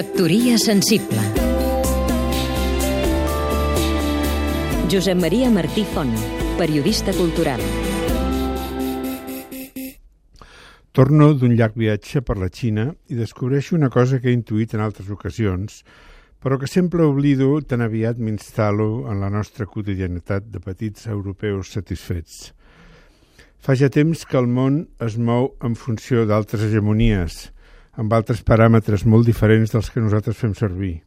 Factoria sensible Josep Maria Martí Font, periodista cultural Torno d'un llarg viatge per la Xina i descobreixo una cosa que he intuït en altres ocasions, però que sempre oblido tan aviat m'instal·lo en la nostra quotidianitat de petits europeus satisfets. Fa ja temps que el món es mou en funció d'altres hegemonies, amb altres paràmetres molt diferents dels que nosaltres fem servir.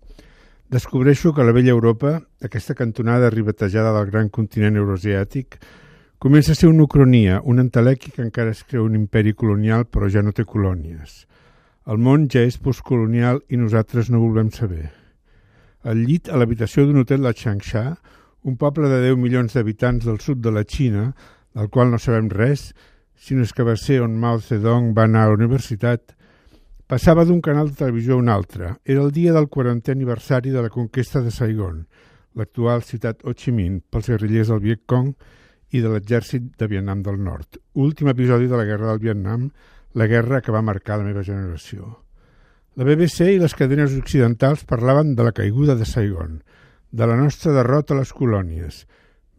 Descobreixo que la vella Europa, aquesta cantonada ribatejada del gran continent euroasiàtic, comença a ser una ucronia, un entelèqui que encara es creu un imperi colonial però ja no té colònies. El món ja és postcolonial i nosaltres no volem saber. Al llit a l'habitació d'un hotel a Changsha, un poble de 10 milions d'habitants del sud de la Xina, del qual no sabem res, sinó és que va ser on Mao Zedong va anar a la universitat, Passava d'un canal de televisió a un altre. Era el dia del 40è aniversari de la conquesta de Saigon, l'actual ciutat Ho Chi Minh, pels guerrillers del Vietcong i de l'exèrcit de Vietnam del Nord. Últim episodi de la guerra del Vietnam, la guerra que va marcar la meva generació. La BBC i les cadenes occidentals parlaven de la caiguda de Saigon, de la nostra derrota a les colònies,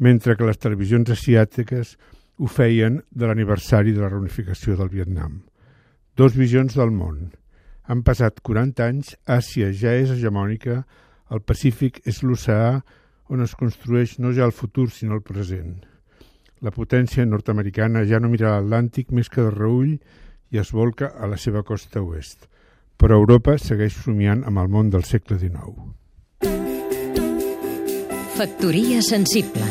mentre que les televisions asiàtiques ho feien de l'aniversari de la reunificació del Vietnam. Dos visions del món. Han passat 40 anys, Àsia ja és hegemònica, el Pacífic és l'oceà on es construeix no ja el futur sinó el present. La potència nord-americana ja no mira l'Atlàntic més que de reull i es volca a la seva costa oest. Però Europa segueix somiant amb el món del segle XIX. Factoria sensible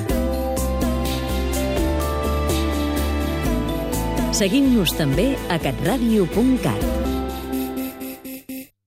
Seguim-nos també a catradio.cat